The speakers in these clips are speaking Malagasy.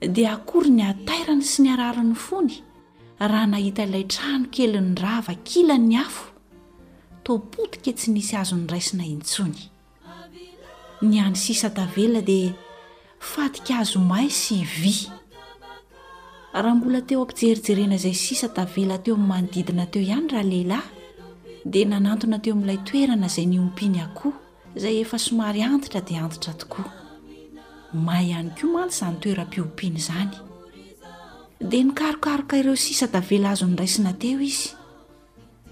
dia akory ny hatairany sy ny hararin'ny fony raha nahita ilay trano kelin'ny rava kilan'ny afo toa potika tsy nisy azo niraisina intsony ny any sisa tavela dia fatika azo may sy vy raha mbola teo am-pijerijerena izay sisa tavela teo amin'ny manodidina teo ihany raha lehilahy dia nanantona teo amin'ilay toerana izay niompiany akoho izay efa somary antitra dia antitra tokoa. May ihany koa mantsy izany toeram-piompiana izany. Dia nikarokaroka ireo sisa tavela azo niraisina teo izy.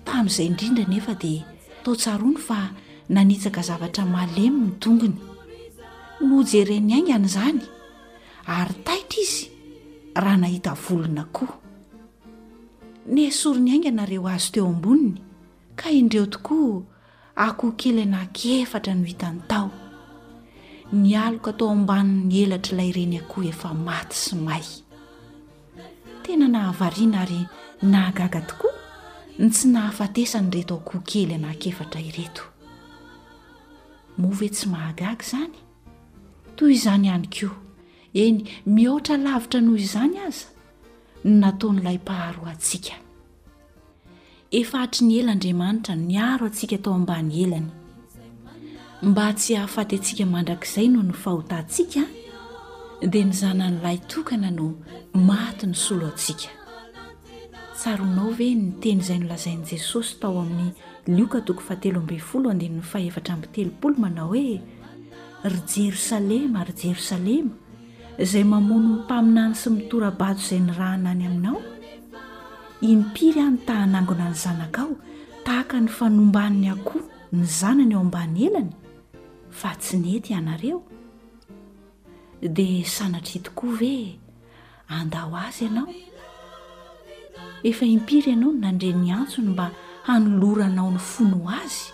Tamin'izay indrindra nefa dia toa tsaroany fa nanitsaka zavatra malemy ny tongony. Nojereny haingana izany ary taitra izy raha nahita volon'akoho. Nesoriny haingana ireo hazo teo amboniny ka indreo tokoa Akoho kely anankiefatra no hitany tao, nialoka tao ambanin'ny elatr'ilay reniakoho efa maty sy may. Tena nahavariana ary nahagaga tokoa ny tsy nahafatesan'ireto akoho kely anankiefatra ireto. Moa ve tsy mahagaga izany? Toy izany ihany koa, eny mihoatra lavitra noho izany aza, ny nataon'ilay mpaharo antsika. Efa hatry ny ela Andriamanitra no niaro antsika tao ambany elany. Mba tsy hahafaty antsika mandrakizay noho ny fahotantsika, dia ny Zanany Lahy Tokana no maty nisolo antsika. Tsaroanao ve ny teny izay nolazain'i Jesosy tao amin'ny Lioka toko fahatelo ambin'ny folo andininy fahefatra amby telopolo manao hoe, Ry Jerosalema, ry Jerosalema, Izay mamono ny mpaminany sy mitora-bato izay nirahana any aminao? Impiry aho nitaha hanangona ny zanakao tahaka ny fanomban'ny akoho ny zanany ao ambany elany, fa tsy nety ianareo? Dia sanatria tokoa ve handao azy ianao? Efa impiry ianao no nandre ny antsony mba hanoloranao ny fony ho azy,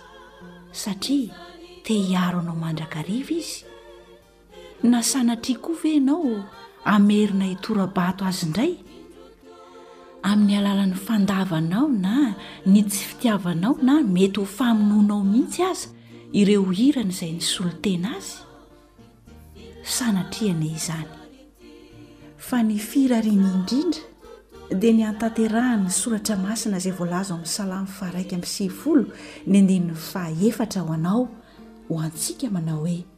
satria te hiaro anao mandrakariva izy? Na sanatria koa ve ianao hamerina hitora-bato azy indray? Amin'ny alalan'ny fandavanao na ny tsy fitiavanao na mety ho famonoanao mihitsy aza ireo hirany izay nisolo tena azy? Sanatria anie izany. Fa ny firariany indrindra dia ny hantanterahany ny soratra masina izay voalaza ao amin'ny Salamo faha-iraika amby sivifolo ny andinin'ny faha-efatra ho anao, ho antsika manao hoe.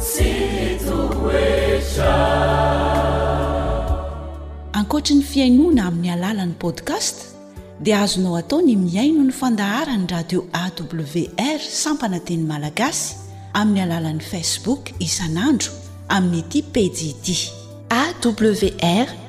Tsy hitoetra. Ankoatry ny fihainoana amin'ny alalan'ny podcast, dia azonao atao ny mihaino ny fandaharan'ny Radio AWR sampana teny malagasy amin'ny alalan'ny Facebook isan'andro amin'ity pejy ity. AWR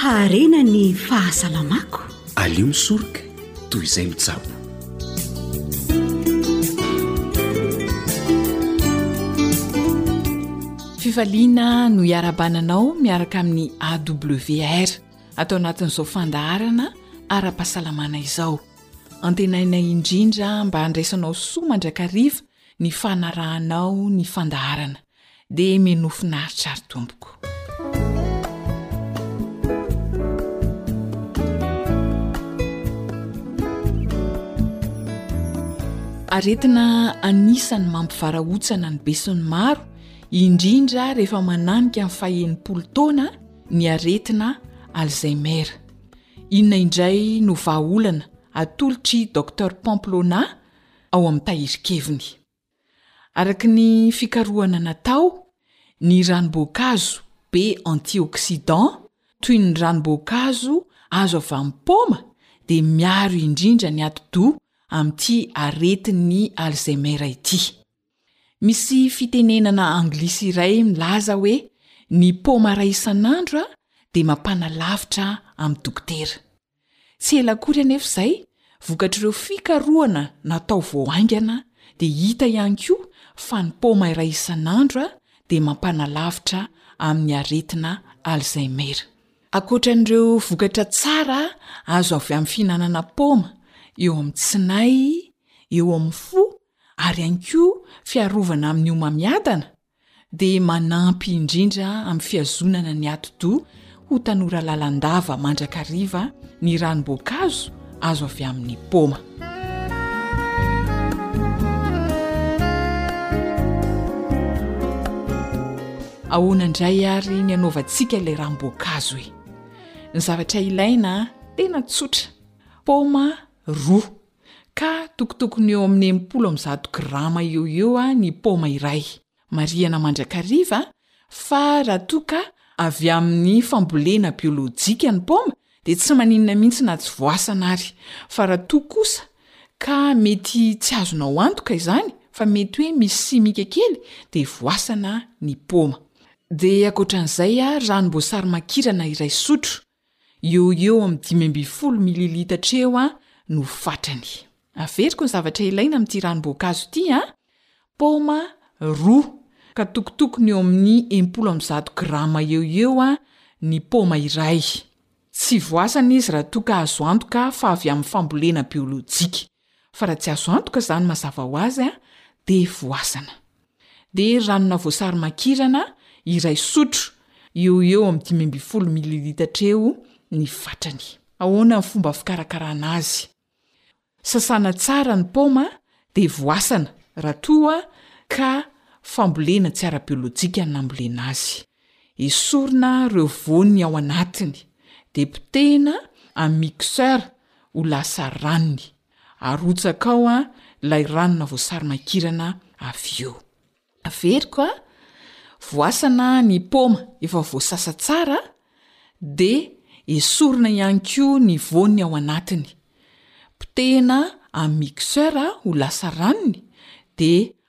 harena ny fahasalamako aleo misoroka toy izay mitsabo fifaliana no iarabananao miaraka amin'ny awr atao anatin'izao fandaharana ara-pahasalamana izao Antenaina indrindra mba handraisanao soa mandrakariva ny fanarahanao ny fandaharana. Dia menoa finaritra ary tompoko. Aretina anisan'ny mampivarahontsana ny besinimaro, indrindra rehefa mananika ny faha enimpolo taona ny aretina Alzheimer. Inona indray no vahaolana atolotr'i Docteur Pamplona ao amin'ny tahirin-keviny? Araka ny fikarohana natao, ny ranom-boankazo be antioxydants, toy ny ranom-boankazo azo avy amin'ny paoma, dia miaro indrindra ny atidoha amin'ity aretin'ny Alzheimer ity. Misy fitenenana anglisy iray milaza hoe ny paoma iray isan'andro dia mampanalavitra amin'ny dokotera. Tsy ela akory anefa izay, vokatr'ireo fikarohana natao vao haingana dia hita ihany koa fa ny paoma iray isan'andro dia mampanalavitra amin'ny aretina Alzheimer. Ankoatra an'ireo vokatra tsara azo avy amin'ny fihinanana paoma eo amin'ny tsinay, eo amin'ny fo ary ihany koa fiarovana amin'ny homamiadana dia manampy indrindra amin'ny fihazonana ny atidoha ho tanora lalandava mandrakariva ny ranom-boankazo azo avy amin'ny paoma. Ahoana indray ary ny anaovantsika ilay ranom-boankazo e? Ny zavatra ilaina tena tsotra, paoma roa. ka tokotokony eo amin'ny enimpolo amby zato grama eo ho eo ny paoma iray. Marihana mandrakariva fa raha toa ka avy amin'ny fambolena biolojika ny paoma dia tsy maninona mihitsy na tsy voasana ary, fa raha toa kosa ka mety tsy azonao antoka izany fa mety hoe misy simika kely dia voasana ny paoma. Dia ankoatran'izay, ranom-boasary makirana iray sotro, Eo ho eo amin'ny dimy ambin'ny folo mililitatra eo no fatrany. Averiko ny zavatra ilaina amin'ity ranom-boankazo ity an! Paoma roa, ka tokotokony eo amin'ny impolo amby zato grama eo ho eo ny paoma iray. Tsy voasana izy raha toa ka azo antoka fa avy amin'ny fambolena biolojika. Fa raha tsy azo antoka izany mazava ho azy dia voasana. Dia ranona voasary makirana iray sotro, eo ho eo amin'ny dimy ambin'ny folo mililitatra eo ny fatrany. Ahoana ny fomba fikarakarana azy? Sasana tsara ny paoma dia voasana raha toa ka fambolena tsy ara-biolojika ny nambolena azy. Esorina ireo voany ao anatiny dia potehina amin'ny mixeur ho lasa ranony. Arotsaka ao ilay ranona voasary makirana avy eo. Averiko, voasana ny paoma efa voasasa tsara dia esorina ihany koa ny voany ao anatiny. Potehina amin'ny mixeur ho lasa ranony dia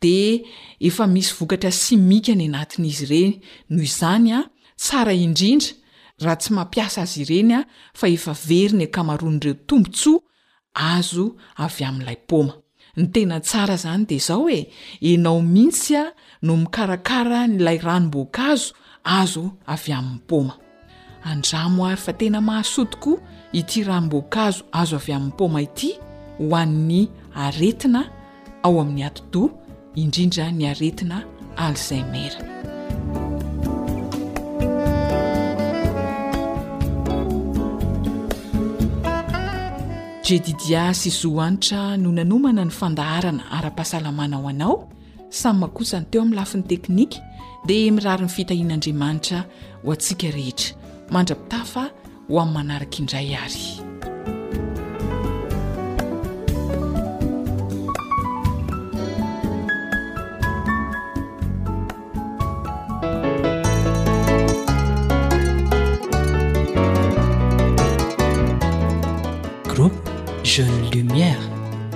dia efa misy vokatra simika any anatin'izy ireny, noho izany, tsara indrindra raha tsy mampiasa azy ireny fa efa very ny ankamaroan'ireo tombontsoa azo avy amin'ilay paoma. Ny tena tsara izany dia izao e, ianao mihitsy no mikarakara ilay ranom-boankazo azo avy amin'ny paoma. Andramo àry fa tena mahasoa tokoa ity ranom-boankazo azo avy amin'ny paoma ity ho an'ny aretina ao amin'ny atidoha, indrindra ny aretina Alzheimer. Jedidiah sy Zohanitra no nanomana ny fandaharana ara-pahasalamana ho anao. Samma kosa ny teo amin'ny lafiny teknika dia mirary ny fitahian'Andriamanitra ho antsika rehetra mandra-pitafa ho amin'ny manaraka indray ary. Groupe Jeune Lumière.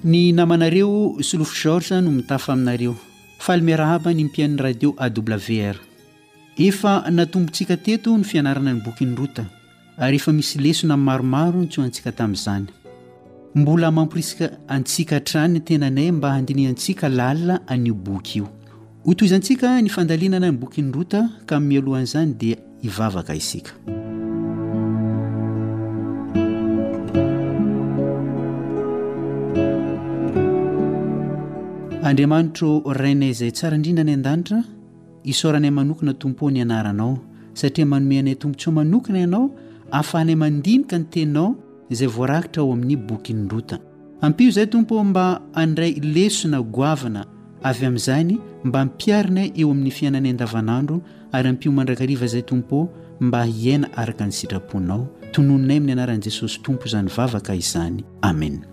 Ny namanareo Solofo Georges no mitafa aminareo. Faly miarahaba ny mpihainon'ny radio AWR. Efa natombontsika teto ny fianarana ny bokin'i Rota ary efa misy lesona maromaro nitsoahantsika tamin'izany. Mbola mamporisika antsika hatrany ny tenanay mba handinihantsika lalina an'io boky io. Hotohizantsika ny fandalinana ny bokin'i Rota ka mialohan'izany dia hivavaka isika. Andriamanitro Rainay izay tsara indrindra any an-danitra, isaoranay manokana Tompo ny anaranao, satria manome anay tombontsoa manokana ianao, ahafahanay mandinika ny teninao izay voarakitra ao amin'ny bokin'ny rota. Ampio izay Tompo ô mba handray lesona goavana avy amin'izany mba hampiarina eo amin'ny fiainanay andavanandro ary ampio mandrakariva izay Tompo ô mba hiaina araka ny sitraponao. Tononinay amin'ny anaran'i Jesosy Tompo izany vavaka izany. Amena.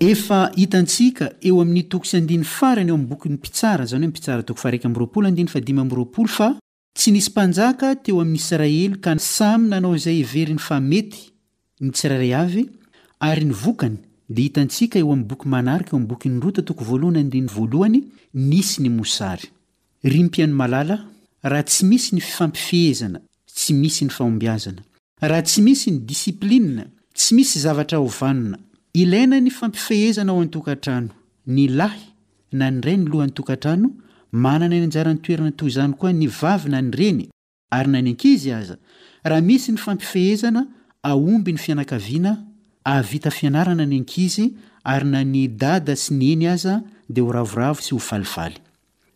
Efa hitantsika eo amin'ny toko sy andininy farany ao amin'ny bokin'ny Mpitsara, izany hoe Mpitsara toko faha-iraika amby roapolo andininy fahadimy amby roapolo fa, Tsy nisy mpanjaka teo amin'ny Israely ka samy nanao izay heveriny fa mety, ny tsirairay avy, ary ny vokany dia hitantsika eo amin'ny boky manaraka eo amin'ny bokin'ny Rota toko voalohany andininy voalohany, nisy ny mosary. Ry mpihaino malala, raha tsy misy ny fifampifehezana, tsy misy ny fahombiazana. Raha tsy misy ny discipline, tsy misy zavatra ho vanona. Ilaina ny fifampifehezana ao an-tokantrano. Ny lahy na ny ray no lohan-tokantrano, manana ny anjaran'ny toerana toy izany koa ny vavy na ny reny. Ary na ny ankizy aza, raha misy ny fampifehezana, ahomby ny fianakaviana, ahavita fianarana ny ankizy, ary na ny dada sy neny aza dia ho ravoravo sy ho falifaly.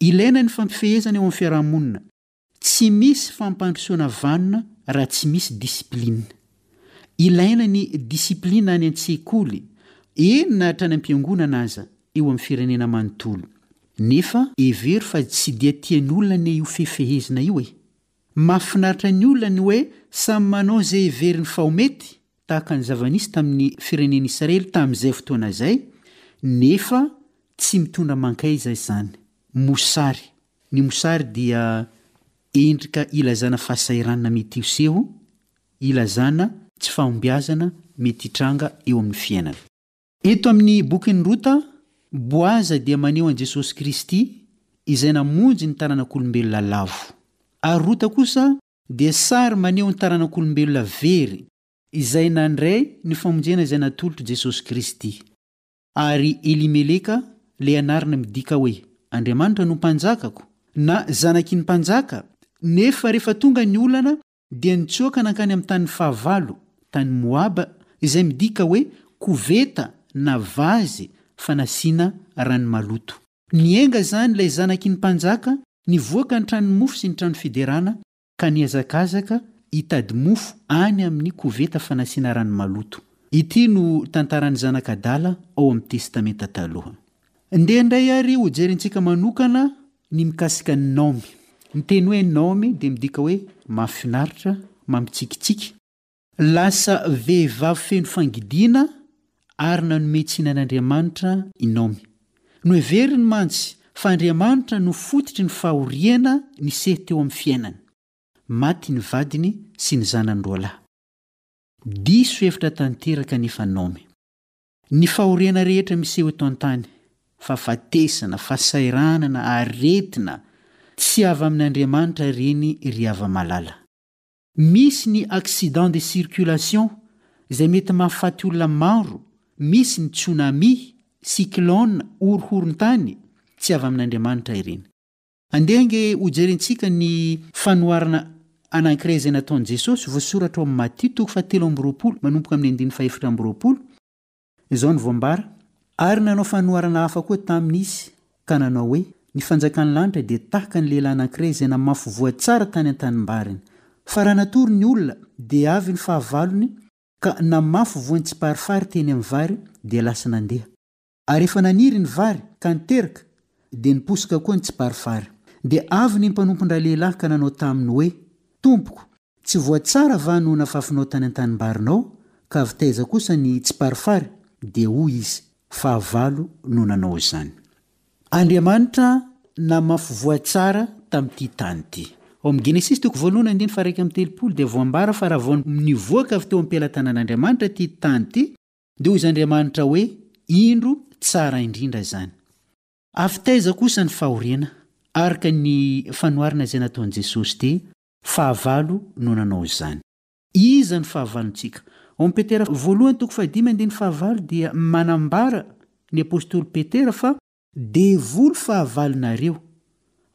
Ilaina ny fampifehezana eo amin'ny fiaraha-monina. Tsy misy fampandrosoana vanona raha tsy misy discipline. Ilaina ny discipline any an-tsekoly, eny na hatrany am-piangonana aza, eo amin'ny firenena manontolo. Nefa hevero fa tsy dia tian'olona anie io fe fehezina io e! Mahafinaritra ny olona ny hoe samy manao izay heveriny fa ho mety, tahaka ny zava-nisy tamin'ny firenen'i Israely tamin'izay fotoana izay, nefa tsy mitondra mankaiza izany. Mosary. Ny mosary dia endrika ilazana fahasahiranana mety hiseho, ilazana tsy fahombiazana mety hitranga eo amin'ny fiainana. Eto amin'ny bokin'i Rota, Boaza dia maneho an'i Jesosy Kristy izay namonjy ny taranak'olombelona lavo. Ary Rota kosa dia sary maneho ny taranak'olombelona very izay nandray ny famonjena izay natolotr'i Jesosy Kristy. Ary Elimeleka, ilay anarana midika hoe Andriamanitra no mpanjakako, na zanaky ny mpanjaka, nefa rehefa tonga ny olana Dia nitsoaka nankany amin'ny tany fahavalo, tany Moaba, izay midika hoe koveta na vazy fanasiana rano maloto. Nienga izany ilay zanaky ny mpanjaka nivoaka ny tranon'ny mofo sy ny trano fiderana, ka nihazakazaka hitady mofo any amin'ny koveta fanasiana rano maloto. Ity no tantaran'ny zanak'adala ao amin'ny Testamenta Taloha. Ndeha indray ary ho jerintsika manokana ny mikasika an'i Naomy. Ny teny hoe Naomy dia midika hoe mahafinaritra, mampitsikitsiky. Lasa vehivavy feno fangidiana ary nanome tsiny an'Andriamanitra i Naomy. Noheveriny mantsy fa Andriamanitra no fototry ny fahoriana niseho teo amin'ny fiainany. Maty ny vadiny sy ny zanany roalahy. Diso hevitra tanteraka anefa Naomy. Ny fahoriana rehetra miseho eto an-tany, fahafatesana, fahasahiranana, aretina, tsy avy amin' Andriamanitra ireny ry hava-malala. Misy ny accident de circulation izay mety mahafaty olona maro, misy ny tsunami, cyclone, horohoron-tany, tsy avy amin' Andriamanitra ireny. Andeha ange hojerentsika ny fanoharana anankiray izay nataon'i Jesosy, voasoratra ao amin'ny Matio toko fahatelo amby roapolo manomboka amin'ny andininy fahefatra amby roapolo, izao no voambara, Ary nanao fanoharana hafa koa taminy izy, ka nanao hoe, Ny fanjakan'ny lanitra dia tahaka ny lehilahy anankiray izay namafy voa tsara tany an-tanimbariny. Fa raha natory ny olona, dia avy ny fahavalony, ka namafy voan-tsiparifary teny amin'ny vary, dia lasa nandeha. Ary efa naniry ny vary ka niteraka, dia niposoka koa ny tsiparifary. Dia avy ny mpanompon-dralehilahy ka nanao taminy hoe, Tompoko, tsy voatsara va no nafafinao tany an-tanimbarinao, ka avy taiza kosa ny tsiparifary? Dia hoy izy, Fahavalo no nanao izany. Andriamanitra namafy voatsara tamin'ity tany ity. Ao amin'ny Genesisy toko voalohany andininy faha-iraika amby telopolo dia voambara fa raha vao nivoaka avy teo am-pelatanan'Andriamanitra ity tany ity, dia hoy Andriamanitra hoe, Indro, tsara indrindra izany. Avy taiza kosa ny fahoriana? Araka ny fanoharana izay nataon'i Jesosy dia fahavalo no nanao izany. Iza no fahavalontsika? Ao amin'i Petera voalohany toko fahadimy andininy fahavalo dia manambara ny apostoly Petera fa, Devoly fahavalonareo,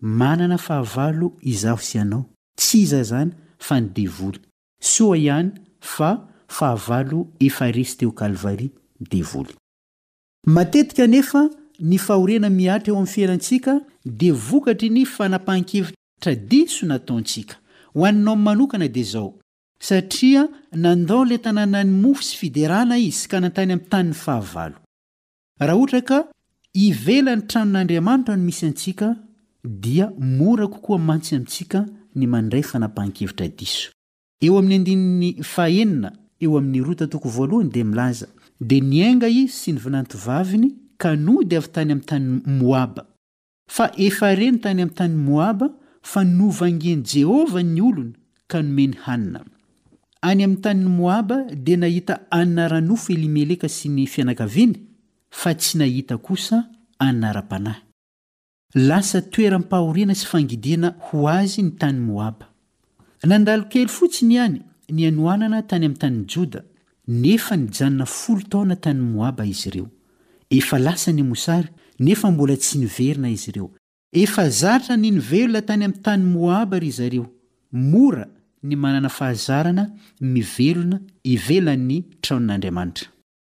manana fahavalo izaho sy ianao, tsy iza izany fa ny devoly. Soa ihany fa fahavalo efa resy teo Kalvary, devoly. Matetika anefa ny fahoriana mihatra eo amin'ny fiainan-tsika dia vokatry ny fanapahan-kevitra diso nataon-tsika. Ho an'i Naomy manokana dia izao, Satria nandao ilay tanànan'ny mofo sy fiderana izy ka nankany amin'ny tanin'ny fahavalo. Raha ohatra ka ivelan'ny tranon'Andriamanitra no misy antsika dia mora kokoa mantsy amintsika ny mandray fanapahan-kevitra diso. Eo amin'ny andininy fahenina eo amin'ny Rota toko voalohany dia milaza, Dia niainga izy sy ny vinantovaviny ka nody avy tany amin'ny tany Moaba. Fa efa reny tany amin'ny tany Moaba fa novangen'i Jehovah ny olony ka nomeny hanina. Any amin'ny tanin'i Moaba dia nahita hanina ara-nofo Elimeleka sy ny fianakaviany, fa tsy nahita kosa hanina ara-panahy. Lasa toeram-pahoriana sy fangidiana ho azy ny tany Moaba. Nandalo kely fotsiny ihany ny hanoanana tany amin'ny tanin'i Joda, nefa nijanona folo taona tany Moaba izy ireo. Efa lasa ny mosary, nefa mbola tsy niverina izy ireo. Efa zatra ny nivelona tany amin'ny tany Moaba ry zareo. Mora ny manana fahazarana mivelona ivelan'ny tranon' Andriamanitra.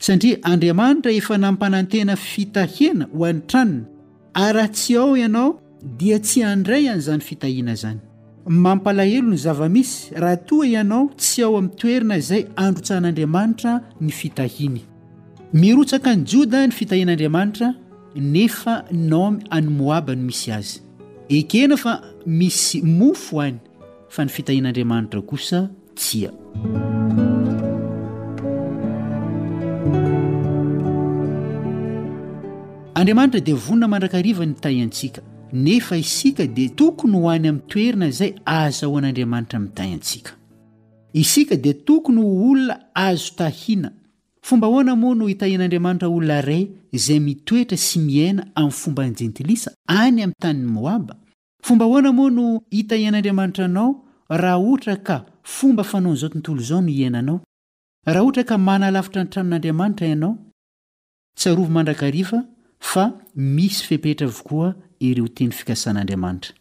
Satria Andriamanitra efa nampanantena fitahiana ho an'ny tranony, ary raha tsy ao ianao dia tsy handray an'izany fitahiana izany. Mampalahelo ny zava-misy raha toa ianao tsy ao amin'ny toerana izay androtsahan'Andriamanitra ny fitahiany. Mirotsaka any Joda ny fitahian'Andriamanitra, nefa Naomy any Moaba no misy azy. Ekena fa misy mofo any. fa ny fitahian'Andriamanitra kosa tsia. Andriamanitra dia vonona mandrakariva ny mitahy antsika, nefa isika dia tokony ho any amin'ny toerana izay ahazahoan'Andriamanitra mitahy antsika. Isika dia tokony ho olona azo tahiana. Fomba ahoana moa no hitahian'Andriamanitra olona iray izay mitoetra sy miaina amin'ny fomban'ny Jentilisa any amin'ny tanin'i Moaba? Fomba ahoana moa no hitahian'Andriamanitra anao raha ohatra ka fomba fanaon'izao tontolo izao no iainanao? Raha ohatra ka manalavitra ny tranon'Andriamanitra ianao, tsarovy mandrakariva fa misy fepetra avokoa ireo teny fikasan'Andriamanitra.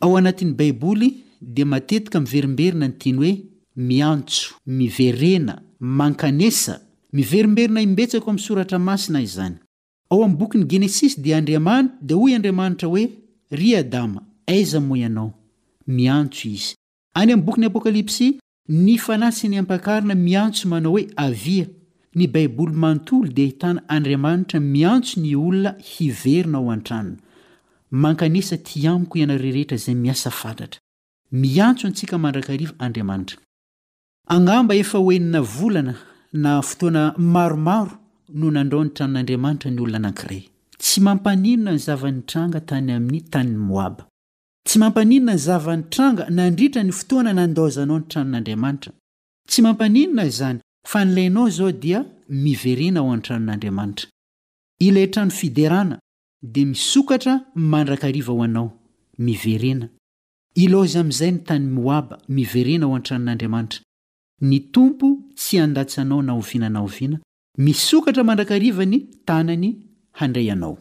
Ao anatin'ny Baiboly dia matetika miverimberina ny teny hoe miantso, miverena, mankanesa. Miverimberina imbetsaka ao amin'ny Soratra Masina izany. Ao amin'ny bokin'ny Genesisy dia Andriaman dia hoy Andriamanitra hoe, Ry Adama, aiza moa ianao? Miantso izy. Any amin'ny bokin'ny Apokalypsy, ny fanahy sy ny ampakarina miantso manao hoe, Avia! Ny Baiboly manontolo dia ahitana Andriamanitra miantso ny olona hiverina ao an-tranony. Mankanesa aty amiko ianareo rehetra izay miasa fatratra. Miantso antsika mandrakariva Andriamanitra. Angamba efa ho enina volana na fotoana maromaro no nandrao ny tranon'Andriamanitra ny olona anankiray. Tsy mampaninona ny zava-nitranga tany amin'ny tanin'i Moaba. Tsy mampaninona ny zava-nitranga nandritra ny fotoana nandaozanao ny tranon'Andriamanitra. Tsy mampaninona izany, fa ny lainao izao dia miverena ao an-tranon'Andriamanitra. Ilay trano fiderana dia misokatra mandrakariva ho anao. Miverena. Ilaoza amin'izay ny tany Moaba, miverena ao an-tranon'Andriamanitra. Ny Tompo tsy handatsa anao na oviana na oviana, misokatra mandrakariva ny tanany handray anao.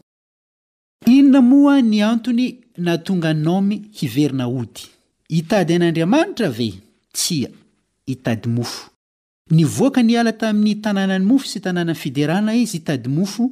Inona moa ny antony nahatonga Naomy hiverina hody? Hitady an'Andriamanitra ve? Tsia, hitady mofo. Nivoaka niala tamin'ny tanànan'ny mofo sy tanànan'ny fiderana izy hitady mofo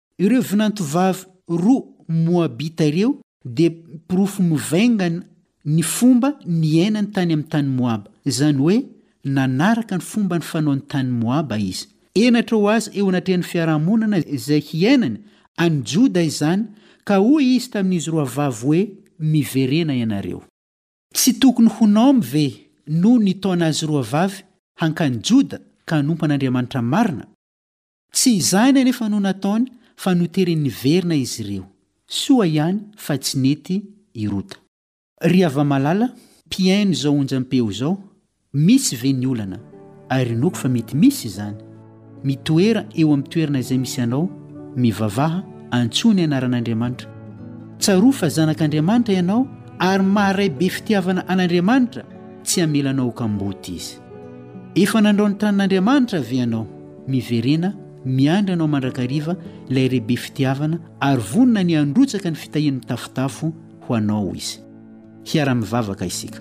Ireo vinantovavy roa Moabita ireo dia porofo mivaingana ny fomba niainany tany amin'ny tany Moaba, izany hoe nanaraka ny fomban'ny fanaon'ny tany Moaba izy. Henatra ho azy eo anatrehan'ny fiarahamonina izay hiainany any Joda izany, ka hoy izy tamin'izy roavavy hoe, Miverena ianareo. Tsy tokony ho Naomy ve no nitaona azy roavavy hankany Joda ka hanompo an'Andriamanitra marina? Tsy izany anefa no nataony fa noteriny niverina izy ireo. Soa ihany fa tsy nety i Rota. Ry hava-malala, mpihaino izao onjam-peo izao, misy ve ny olana? Ary inoako fa mety misy izany. Mitoera eo amin'ny toerana izay misy anao, mivavaha, antsoy ny anaran'Andriamanitra. Tsarovy fa zanak'Andriamanitra ianao ary maharay be fitiavana an'Andriamanitra, tsy hamela anao ho kamboty Izy. Efa nandrao ny tanin'Andriamanitra ve ianao? Miverena, miandrana ao mandrakariva ilay re be fitiavana ary vonona ny handrotsaka ny fitahiany mitafotafo ho anao izy. Hiara-mivavaka isika.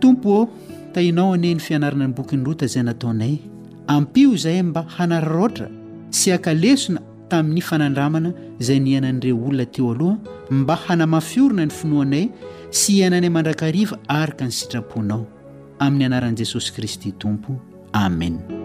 Tompo ô, tahinao anie ny fianarana ny bokin'i Rota izay nataonay. Ampio izahay mba hanararaotra sy haka lesona tamin'ny fanandramana izay niainan'ireo olona teo aloha mba hanamafiorina ny finoanay sy hiainanay mandrakariva araka ny sitraponao. Amin'ny anaran'i Jesosy Kristy Tompo. Amen.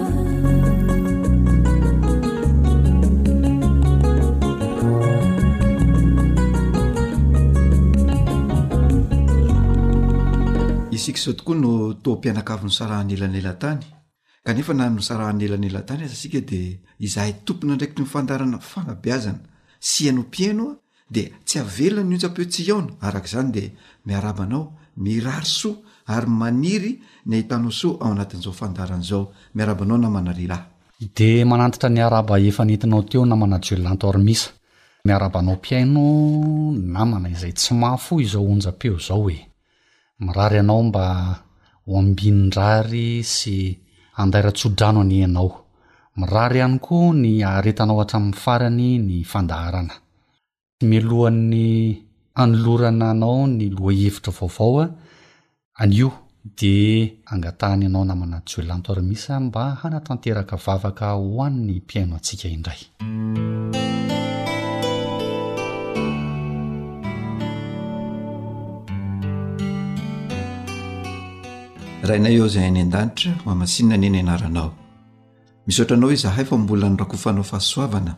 Isika izao tokoa no toa mpianakavy nosarahany elanelan-tany, kanefa na nosarahany elanelan-tany aza isika dia izahay tompon'andraikitry ny fandaharana fanabeazana sy haino mpihaino Dia tsy avelany ny onjam-peo Tsiôna, araka izany dia miarahaba anao, mirary soa ary maniry ny hahitanao soa ao anatin'izao fandaharana izao. Miarahaba anao namana Lila. Dia manantitra ny arahaba efa nentinao teo namana Julanto Armisa. Miarahaba anao mpihaino namana izay tsy mahafoy izao onjam-peo izao e. Mirary anao mba ho ambinin-drary sy handaira tso-drano anie ianao. Mirary ihany koa ny haharetanao hatramin'ny farany ny fandaharana. Mialohan'ny hanolorana anao ny lohahevitra vaovao anio dia. Angatahany anao namana Juelanto Armisa mba hanatanteraka vavaka ho an ny mpihaino antsika indray. Rainay ô izay any an-danitra, mahamasinina anie ny anaranao. Misaotra anao izahay fa mbola norakofanao fahasoavana,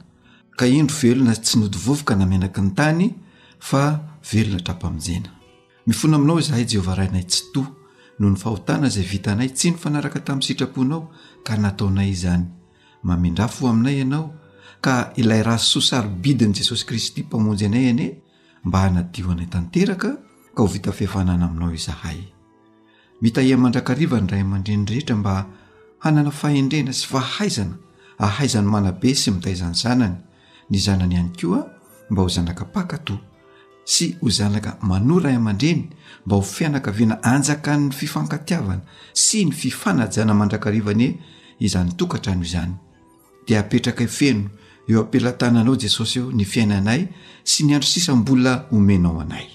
ka indro velona tsy nody vovoka na menaky ny tany fa velona tra-pamonjena. Mifona aminao izahay Jehovah Rainay Tsitoha, noho ny fahotana izay vitanay tsy nifanaraka tamin'ny sitraponao ka nataonay izany. Mamindrà fo aminay ianao, ka ilay ra soa sarobidin'i Jesosy Kristy Mpamonjy anay anie mba hanadio anay tanteraka, ka ho vita fihavanana aminao izahay. Mitahia mandrakariva ny ray aman-dreny rehetra mba hanana fahendrena sy fahaizana ahaizany manabe sy mitaiza ny zanany, ny zanany ihany koa mba ho zanaka mpankatò sy ho zanaka manoa ray aman-dreny mba ho fianakaviana anjakan'ny fifankatiavana sy ny fifanajana mandrakariva anie izany tokantrano izany. Dia apetrakay feno eo am-pelatananao Jesosy eo ny fiainanay sy ny andro sisa mbola omenao anay.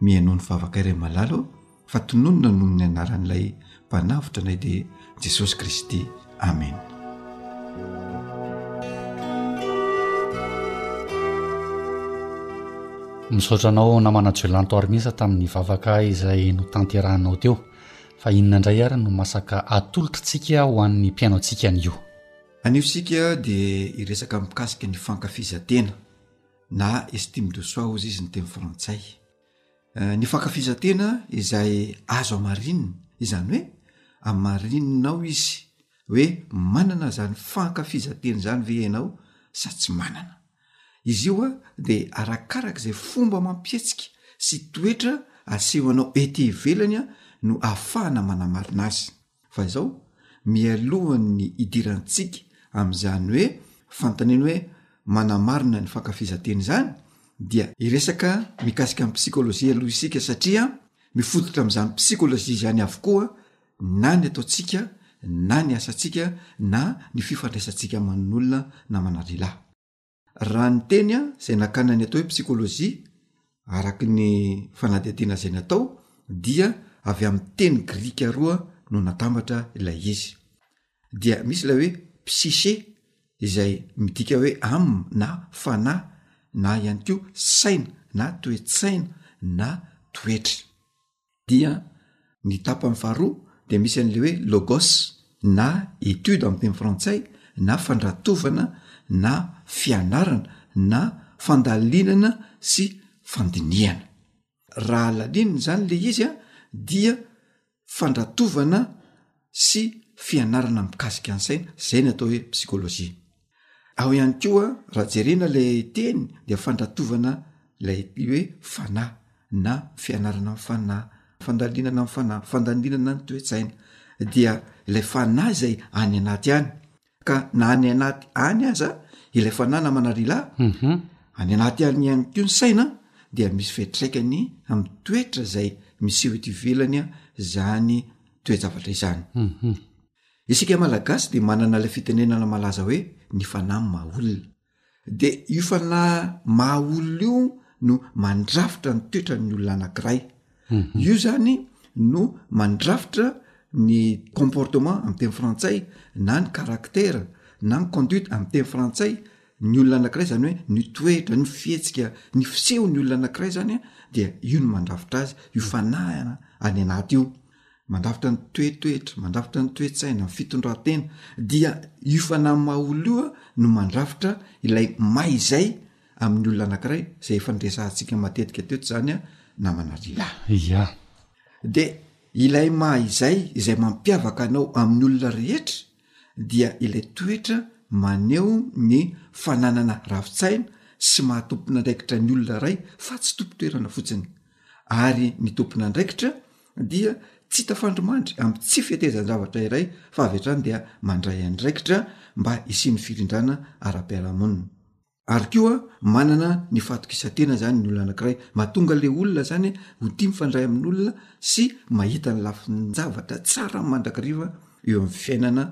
Mihainoa ny vavakay Ray Malala ô. fa tononina noho ny anaran'ilay mpanavotra anay dia Jesosy Kristy Amen misaotra anao namana jelanto armisa tamin'ny vavaka izay no tanterahanao teo fa inona indray ary no masaka atolotra tsika ho an'ny mpiaino antsika anio anio sika dia iresaka mikasika ny fankafizantena na estime de soi ozy izy ny teny frantsay Eh, ny fankafizan-tena izay azo amarinina, izany hoe amarininao izy hoe manana zany fankafizan-tena zany ve ianao sa tsy manana. Izy io a de arakaraka izay fomba mampietsika sy toetra asehoanao ety ivelany a no ahafahana manamarina azy. Fa izao, mialohan'ny hidirantsika amin'izany hoe fanontaniana hoe manamarina ny fankafizan-teny izany, dia hiresaka mikasika ny psikolojia aloha isika, satria mifototra amin'izany psikolojia izany avokoa na ny ataontsika, na ny asantsika, na ny fifandraisantsika aman'olona namana lehilahy. Raha ny teny a izay nakana ny atao hoe psykôlôjia araky ny fanadihadiana izay natao dia avy amin'ny teny grika roa no natambatra ilay izy dia misy ilay hoe psyche izay midika hoe am na fanahy na ihany koa saina na toetsaina na toetra dia ny tapany faharoa dia misy an'le hoe logos na etude amin'ny teny frantsay na fandratovana na fianarana na fandalinana sy fandinihana raha lalinina izany le izy a dia fandratovana sy fianarana mikasika ny saina zay ny atao hoe psykologie ao ihany koa raha jerena ilay teny dia fandratovana ilay hoe fanahy na fianarana ny fanahy fandalinana ny fanahy fandalinana ny toetsaina dia ilay fanahy izay any anaty any ka na any anaty any aza ilay fanahy namana ry lahy mhm. any anaty any ihany koa ny saina dia misy fetraikany ami'ny toetra zay miseho ety ivelany a zany toejavatra izany mhm. isika malagasy de manana ilay fitenenana malaza hoe ny fanahy maha olona de io fanahy maha olona io no mandrafitra ny toetran'ny olona anankiray io zany no mandrafitra ny comportement amy teny frantsay na ny caractera na ny conduite amy teny frantsay ny olona anankiray zany hoe ny toetra ny fihetsika ny fiseho ny olona anankiray zany a dia io no mandrafitra azy io fanahina any anaty io mandrafitra ny toetoetra mandrafitra ny toetsaina ny fitondrantena dia io fanahy mahaolioa no mandrafitra ilay may izay amin'ny olona anankiray zay efa nyresahantsika matetika teoty zany a namana lehilahy ia de ilay maha izay izay mampiavaka anao amin'ny olona rehetra dia ilay toetra maneho ny fananana ravintsaina sy mahatompona andraikitra ny olona ray fa tsy tompo toerana fotsiny ary ny tompona andraikitra dia tsy tafandrimandry amin'ny tsy fetezan-javatra iray fa avy hatrany dia mandray andraikitra mba hisian'ny firindrana ara-piarahamonina ary koa manana ny fahatokisan-tena zany ny olona anankiray mahatonga le olona zany ho tia mifandray amin'olona sy mahita ny lafin-javatra tsara mandrakariva eo amin'ny fiainana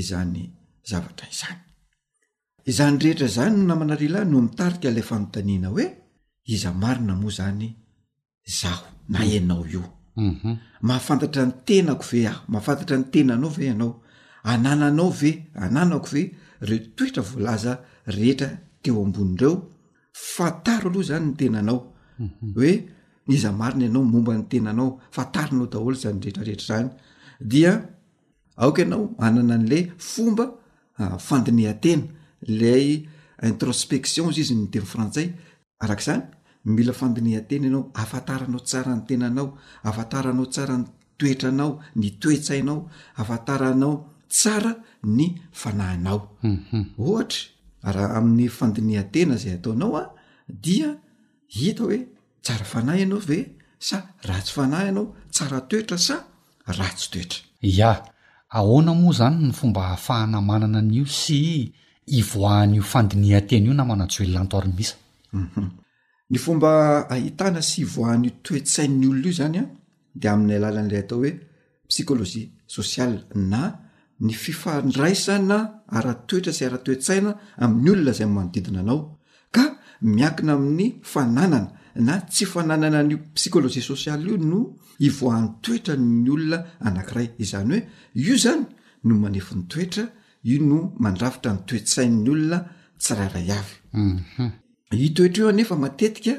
izany zavatra izany izany rehetra zany no namana rila no mitarika ilay fanontaniana hoe iza marina moa zany zaho na mhm. ianao io mhm. mahafantatra ny tenako ve aho mahafantatra ny tena anao ve ianao anananao ve ananako ve reo toetra voalaza rehetra teo ambony reo fantaro aloha zany ny tena anao mhm. hoe iza marina ianao momba ny tena anao fantarinao daholo zany rehetrarehetra zany dia aoka ianao anana an'la fomba ah, fandinehantena lay introspection zy izy ny teny frantsay Araka izany, mila fandinihan-tena ianao, ahafantaranao tsara ny tenanao, ahafantaranao tsara ny toetranao, ny toe-tsainao, ahafantaranao tsara ny fanahinao. Mhm. Ohatra, raha amin'ny fandinihan-tena izay ataonao a, dia hita hoe tsara fanahy ianao ve sa ratsy fanahy ianao, tsara toetra sa ratsy toetra. Ya, ahoana moa izany ny fomba ahafahana manana an'io sy ivoahan'io fandinihan-teny io namana Juellanto Armisa? Hum-hum. Ny fomba ahitana sy ivoahan'io toe-tsain'ny olona io izany dia amin'ny alalan'ilay atao hoe psychologie sociale na ny fifandraisana ara-toetra sy ara-toe-tsaina amin'ny olona izay manodidina anao ka miankina amin'ny fananana na tsy fananana an'io psikolojia sosialy io no ivoahan'ny toetra ny olona anankiray izany hoe io zany no manefy ny toetra io no mandrafitra ny toe-tsain'ny olona tsirairay avy mhm. io toetra io anefa matetika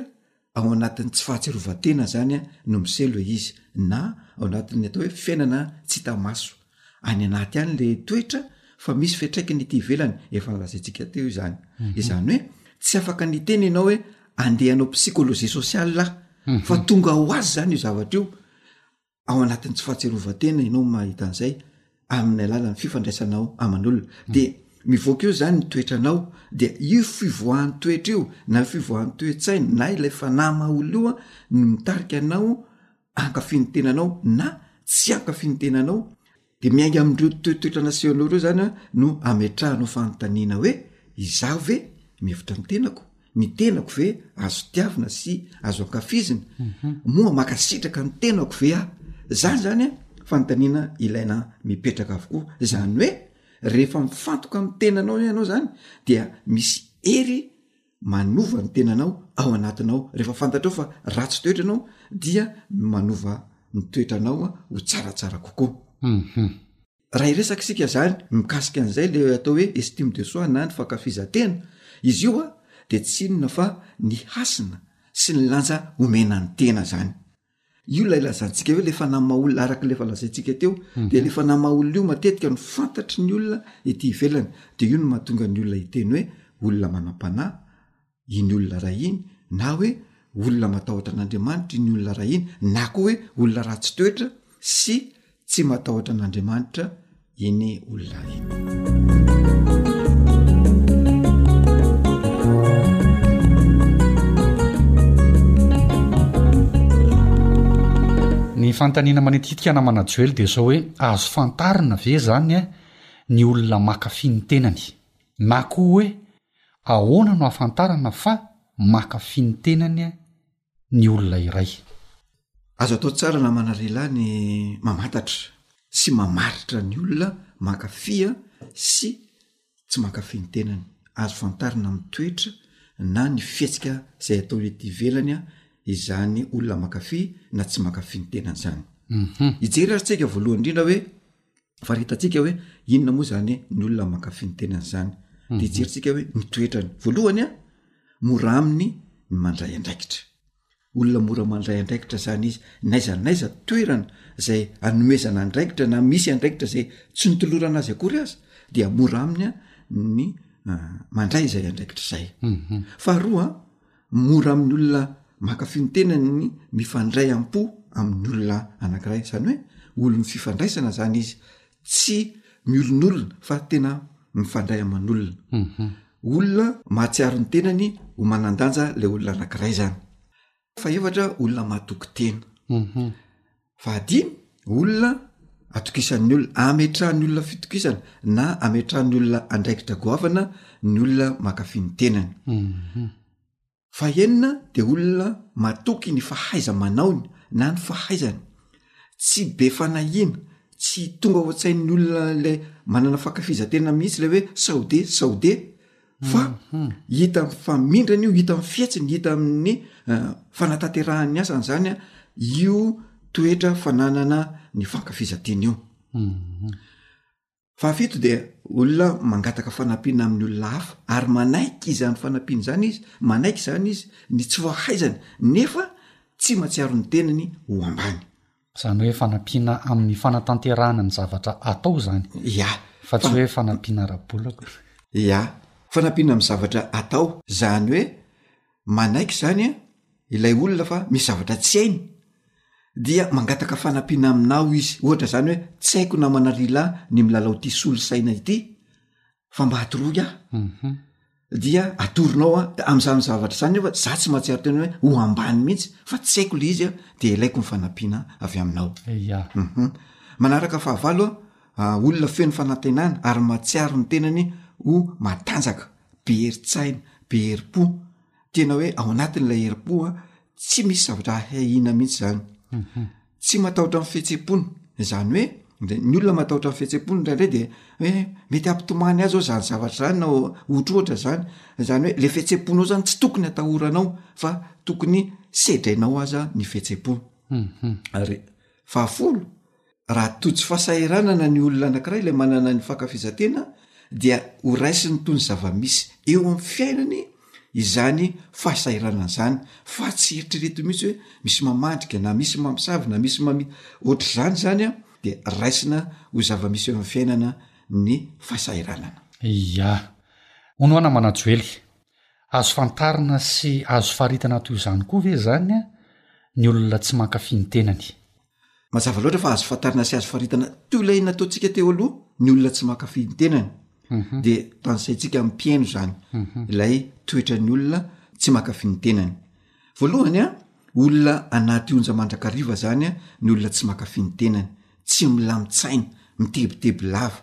ao anatin'ny tsy fahatsiarovan-tena izany no misely ilay izy na ao anatin'ny atao hoe fiainana tsy hita maso. Any anaty any ilay toetra fa misy fiantraikany ety ivelany, efa nolazaintsika teo izany. Mhm. Izany hoe tsy afaka ny tena ianao hoe andeha hanao psychologie sociale aho, mhm. fa tonga ho azy izany io zavatra io. ao anatin'ny tsy fahatsiarovan-tena ianao no mahita an'izay amin'ny alalan'ny fifandraisanao aman'olona de mivoaka eo zany ny toetra anao de io fivoahan'ny toetra io na io fivoahan'ny toetsaina na ilay fanahy maha olona io a no mitarika anao ankafy ny tenanao na tsy ankafy ny tenanao Dia miainga amin'ireo toetoetra nasehonao ireo izany aho no ametrahanao fanontaniana hoe, Izaho ve mihevitra ny tenako? Ny tenako ve azo tiavina sy azo ankafizina? Moa mankasitraka ny tenako ve aho? Izany izany an, fanontaniana ilaina mipetraka avokoa. Izany hoe rehefa mifantoka amin'ny tenanao ianao izany dia misy hery manova ny tenanao ao anatinao rehefa fantatrao fa ratsy toetra anao dia manova ny toetranao ho tsaratsara kokoa raha iresaka isika zany mikasika an'izay le atao hoe estime de soi na ny fankafizantena izy io a de tsy inona fa ny hasina sy ny lanja omena ny tena zany Io ilay lazantsika hoe le fanahy maha olona araka ilay efa lazaintsika teo mhm. dia le fanahy maha olona io matetika no fantatry ny olona ety ivelany dia io no mahatonga ny olona hiteny hoe olona manam-panahy iny olona ray iny na hoe olona matahotra an'andriamanitra iny olona ray iny na koa hoe olona ratsy toetra sy Tsy matahotra an'Andriamanitra iny olona iny. Ny fanontaniana manitikitika namana Joely dia izao hoe, azo fantarina ve izany eh, ny olona makafy ny tenany? Na koa hoe, ahoana no ahafantarana fa makafy ny tenany ny olona iray azo atao tsara namana lehilahy ny mamantatra sy mamaritra ny olona mankafia sy tsy mankafia ny tenany azo fantarina amin'ny toetra na ny fihetsika izay atao ety ivelany a izany olona mankafia na tsy mankafia ny tenany izany hijery ary tsika voalohany indrindra hoe Faritantsikka hoe inona moa zany ny olona mankafy ny tenany zany de mhm. jerintsika hoe ny toetrany voalohany a mora aminy ny mandray andraikitra olona mora mandray andraikitra zany izy naizanaiza toerana zay anomezana andraikitra na misy andraikitra zay tsy nitolorana azy akory azy dia mora aminy a ny ah, mandray zay andraikitra zay mhm. faharoa mora amin'ny olona maka fiontena ny mifandray am-po amin'ny olona anankiray izany hoe olon'ny fifandraisana zany izy tsy miolonolona fa tena mifandray aman'olona mhm. olona mahatsiaro ny tenany ho manan-danja lay olona anankiray zany fa efatra olona matoky tena mhm. Fahadimy, olona atokisan'ny olona, ametrahan'ny olona fitokisana na ametrahan'ny olona andraikitra goavana ny olona mankafy ny tenany. Mhm. Fahenina de olona matoky ny fahaiza manaony na ny fahaizany tsy be fanahiana tsy tonga ao an-tsain'ny olona lay manana fankafizantena mihitsy lay hoe saode saode fa hita am famindrany io hita am fihetsiny hita amin'ny eh, fanatanterahan'ny asany zany a io toetra fananana ny fankafizatiana io mhm. fahafito dia olona mangataka fanampiana amin'ny olona hafa ary manaiky izany fanampiana izany izy manaiky izany izy ny tsy fahaizany nefa tsy matsiaro ny tenany ho ambany Izany hoe fanampiana amin'ny fanatanterahana ny zavatra atao izany. Ia. Fa tsy hoe fanampiana ara-bola akory. Ia. Fanampiana amin'ny zavatra atao. Izany hoe manaiky izany ilay olona fa misy zavatra tsy hainy dia mangataka fanampiana aminao izy. Ohatra izany hoe, tsy haiko namana Rila ny milalao ity solosaina ity fa mba atoroy ahy. dia atoronao a de am'zany zavatra zany nefa za tsy mahatsiaro tena hoe ho ambany mihitsy fa tsy haiko le izy a de ilaiko ny fanampiana avy aminao ya um manaraka fahavalo a olona feo ny fanantenana ary mahatsiaro ny tenany ho matanjaka be herin-tsaina be herim-po tena hoe ao anatin'ilay herim-po a tsy misy zavatra ahiahiana mihitsy zany tsy matahotra ny fihetseham-pony, zany hoe de ny olona matahotra ny fihetseham-pony indraindray de hoe mety hampitomany azy zao zany zavatra zany na o- ohatrohatra zany, zany hoe le fihetseham-ponao zany tsy tokony atahoranao fa tokony sedrainao aza ny fihetseham-po, ary fahafolo, raha tojo fahasahiranana ny olona anakiray le manana ny fankafizan-tena dia ho raisiny toy ny zava-misy eo amin'ny fiainany izany fahasahiranana izany fa tsy eritrereto mihitsy hoe misy mamandrika na misy mampisavy na misy mami ohatr'izany zany a de raisina ho zava-misy eo am fiainana ny fahasahiranana ia hono hoa namana joely azo fantarina sy azo faritana toy izany koa ve zany ny olona tsy mankafy ny tenany Mazava loatra fa azo fantarina sy azo faritana to ilay nataontsika teo aloha ny olona tsy mankafy ny tenany mhm. de tansaintsika mpihaino zany mhm. ilay toetra ny olona tsy mankafy ny tenany voalohany a olona anaty onja mandrakariva zany a ny olona tsy mankafy ny tenany tsy milamitsaina mitebiteby lava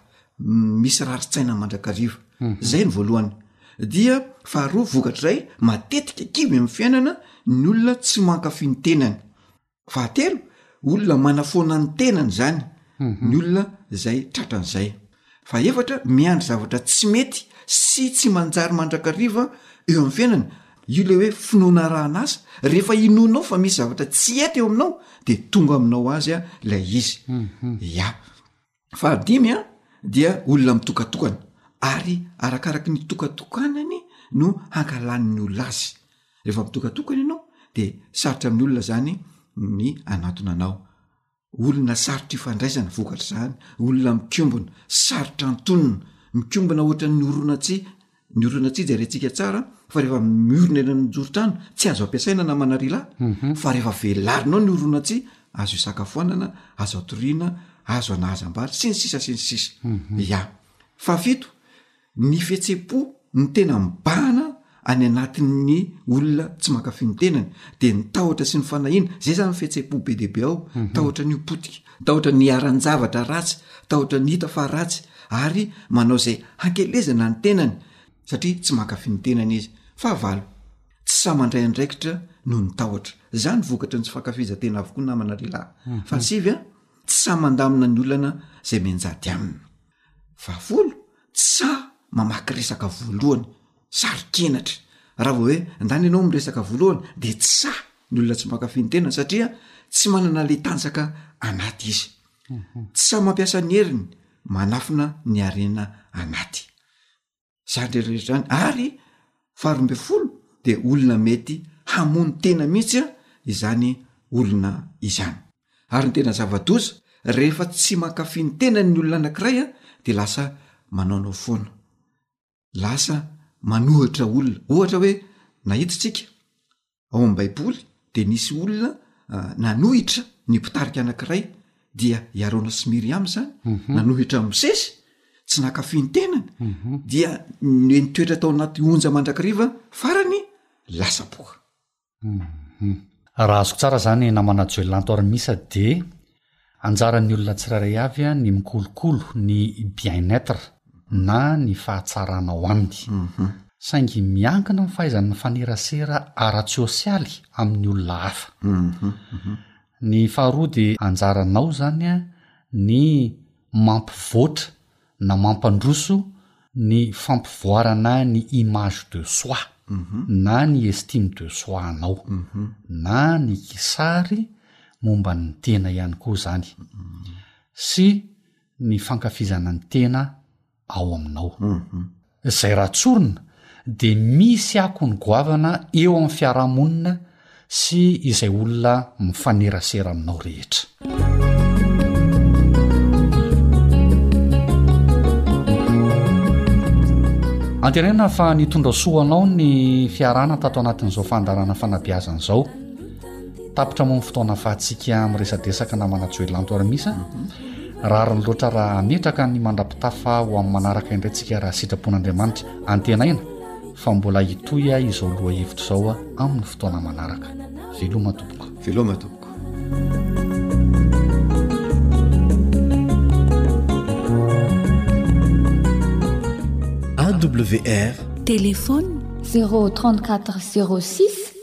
misy raritsaina mandrakariva mhm. zay ny voalohany dia faharoa vokatray matetika kivy amn'ny fiainana ny olona tsy mankafy ny tenany fahatelo olona manafoana ny tenany zany mhm. ny olona zay tratran'zay fa efatra miandry zavatra tsy mety sy tsy manjary mandrakariva eo amn'ny fiainana io le hoe finoana rahanasa rehefa inonao fa misy zavatra tsy ety eo aminao de tonga aminao azy a lay izy mhm. ya Fahadimy a, dia olona mitokatokana ary arakaraky ny tokatokanany no hankahalan'ny olona azy, rehefa mitokatokana ianao de sarotra amin'ny olona zany ny anatona anao, olona sarotra ifandraisana vokatr'izany, olona mikombona, sarotra antonona, mikombona ohatran'ny horonantsy. ny orana tsy jerentsika tsara fa rehefa miorina eny amin'ny joron-trano tsy azo ampiasaina na manarila mhm. fa rehefa velarinao ny orona tsy azo isakafoanana azo atoriana azo anahazambary sy ny sisa sy ny sisa mhm. ya fafito ny fihetse-po ny tena mibahana any anatin'ny olona tsy mankafiny tenany de ny tahotra sy ny fanahiana zay zany fihetse-po be debe ao mhm. tahotra ny ho potika Tahotra ny hiharan-javatra ratsy, tahotra ny hita fa ratsy ary manao izay hankelezana ny tenany satria tsy mankafy ny tenany izy. Fahavalo, tsy sahy mandray andraikitra noho ny tahotra. Izany vokatry ny tsy fankafizan-tena avokoa namana ry lahy. Fahasivy, tsy sahy mandamina ny olana izay mianjady aminy. vavolo sa mamaky resaka voalohany saro-kenatra raha vao hoe ndany ianao miresaka voalohany de tsy sahy ny olona tsy mpankafy ny tenany satria tsy manana le tanjaka anaty izy tsy sahy mampiasa ny heriny manafina ny harena anaty zany rehetrarehetra zany ary faharoa amby folo de olona mety hamono tena mihitsy a izany olona izany ary ny tena zava-doza rehefa tsy mankafy ny tenany ny olona anakiray a de lasa manaonao foana lasa manohitra olona ohatra hoe nahiditsika ao amin'ny baiboly dia nisy olona ah, nanohitra ny mpitarika anankiray dia i arona sy miriama izany mhm. nanohitra ny mosesy tsy nakafi ny tenany mhm. dia ntoetra tao anaty onja mandrakariva farany lasa boka mhm. raha azoko tsara zany namana joelanto armisa de Anjaran'ny olona tsirairay avy ny mikolokolo ny bien-être na ny fahatsarana ao aminy. Saingy miankina amin'ny fahaizany mifanerasera ara-tsiosialy amin'ny olona hafa. Ny faharoa dia anjaranao izany ny mampivoatra na mampandroso ny fampivoarana ny image de soi na ny estime de soi anao na ny kisary momba ny tena ihany koa zany sy ny fankafizana ny tena ao aminao. Izay raha tsorina dia misy akony goavana eo amin'ny fiarahamonina sy izay olona mifanerasera aminao rehetra. Antenaina fa nitondra soa ho anao ny fiarahana tato anatin'izao fandaharana fanabeazana izao. tapitra moa ny fotoana afahantsika amin'ny resadresaka namana joelanto ary misa rariny loatra raha hametraka ny mandrapitafa ho amin'ny manaraka indray tsika raha sitrapon'andriamanitra antenaina fa mbola hitohy ahy izao loha hevitra izao amin'ny fotoana manaraka veloma tompoko veloma tompoko awr téléphone 034 06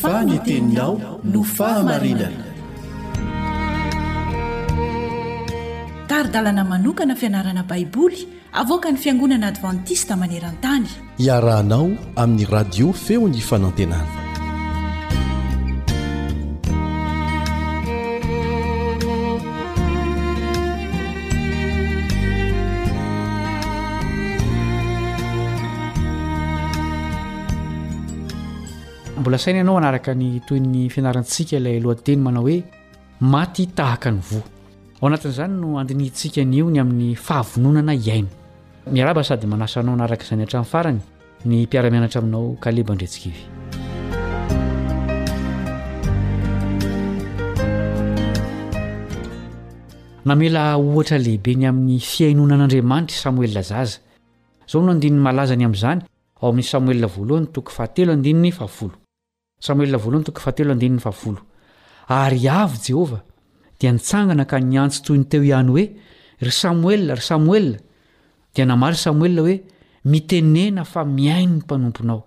Fa ny teninao no fahamarinana. Tari-dalana manokana fianarana Baiboly avoakan'ny Fiangonana Advantista maneran-tany. Iarahanao amin'ny radio feo ny fanantenana. mbola saina ianao anaraka ny toy ny fianarantsika ilay lohateny manao hoe maty tahaka ny voa Ao anatin'izany no handinihintsika anio ny amin'ny fahavononana hiaina. Miarahaba sady manasa anao hanaraka izany hatramin'ny farany ny mpiara-mianatra aminao Kaleba Andriantsikivy. Namela ohatra lehibe ny amin'ny fihainoana an'Andriamanitra i Samoela zaza. Izao no andininy malaza ny amin'izany ao amin'ny Samoela voalohany toko fahatelo andininy fahafolo. Samoela voalohany toko fahatelo andininy fahafolo Ary avy Jehovah, dia nitsangana ka niantso toy ny teo ihany hoe, Ry Samoela, ry Samoela! Dia namaly Samoela hoe, Mitenena fa mihaino ny mpanomponao.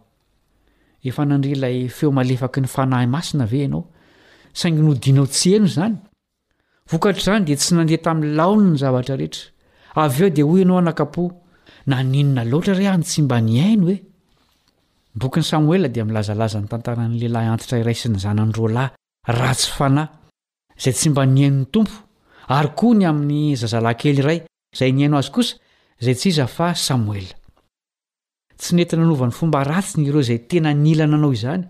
Efa nandre ilay feo malefaky ny fanahy masina ve ianao, saingy nodianao tsy heno izany? Vokatr'izany dia tsy nandeha tamin'ny laoniny ny zavatra rehetra. Avy eo dia hoy ianao anakam-po, naninona loatra re aho no tsy mba nihaino e? Ny bokin'i Samoela dia milazalaza ny tantaran'ny lehilahy antitra iray sy ny zanany roa lahy ratsy fanahy, izay tsy mba nihaino ny Tompo, ary koa ny amin'ny zazalahy kely iray izay nihaino azy kosa, izay tsy iza fa Samoela. Tsy nety nanova ny fomba ratsiny ireo izay tena nila nanao izany.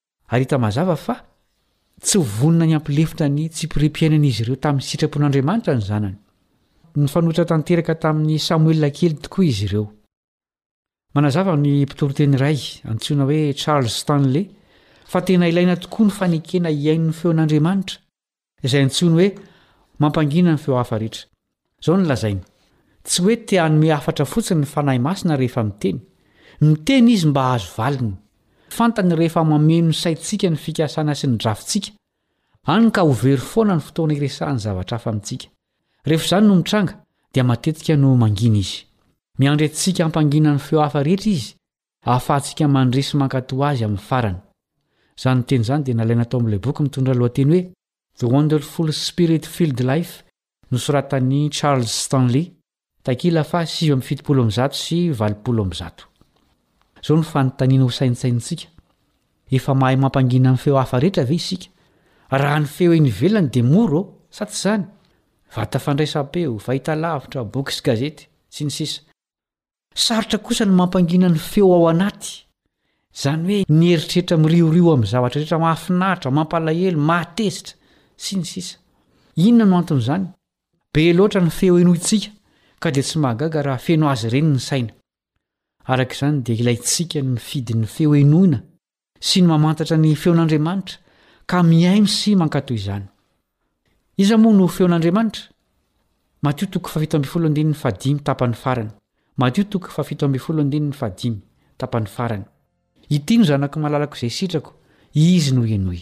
Ary hita mazava fa tsy vonona ny hampilefitra ny tsipiriam-piainan'izy ireo tamin'ny sitrapon'Andriamanitra ny zanany. Nifanohitra tanteraka tamin'i Samoela kely tokoa izy ireo. Manazava ny mpitoriteny iray, antsoina hoe Charles Stanley, fa tena ilaina tokoa ny fanekena hihaino ny feon'Andriamanitra, izay antsoiny hoe mampangina ny feo hafa rehetra. Izao no lazainy, Tsy hoe te hanome hafatra fotsiny ny fanahy masina rehefa miteny. Miteny izy mba hahazo valiny. Fantany rehefa mameno ny saintsika ny fikasana sy ny drafintsika, hany ka ho very foana ny fotoana hiresahany zavatra hafa amintsika. Rehefa izany no mitranga, dia matetika no mangina izy. Miandry antsika hampangina ny feo hafa rehetra izy, Ahafahantsika mandre sy mankatò azy amin'ny farany. Izany teny izany dia nalaina tao amin'ilay boky mitondra ny lohateny hoe The Wonderful Spirit-Filled Life nosoratan'i Charles Stanley, takila faha sivy amby fitopolo amby zato sy valopolo amby zato. Izao no fanontaniana hosaintsainintsika, Efa mahay mampangina amin'ny feo hafa rehetra ve isika? Raha ny feo eny ivelany dia mora ô, sa tsy izany? Vata fandraisam-peo, fahitalavitra, boky sy gazety, sy ny sisa. Sarotra kosa ny mampangina ny feo ao anaty, izany hoe ny eritreritra miriorio amin'ny zavatra rehetra mahafinaritra, mampalahelo, mahatezitra, sy ny sisa Inona no anton'izany? Be loatra ny feo henointsika, ka dia tsy mahagaga raha feno azy ireny ny saina. Araka izany, dia ilaintsika ny mifidy ny feo henoina sy ny mamantatra ny feon'Andriamanitra ka mihaino sy mankatò izany. Iza moa no feon'Andriamanitra? Matio toko fahafito ambin'ny folo andininy fahadimy tapany farany Matio toko fahafito ambin'ny folo andininy fahadimy tapany farany. Ity no zanako malalako izay sitrako, izy no henoy.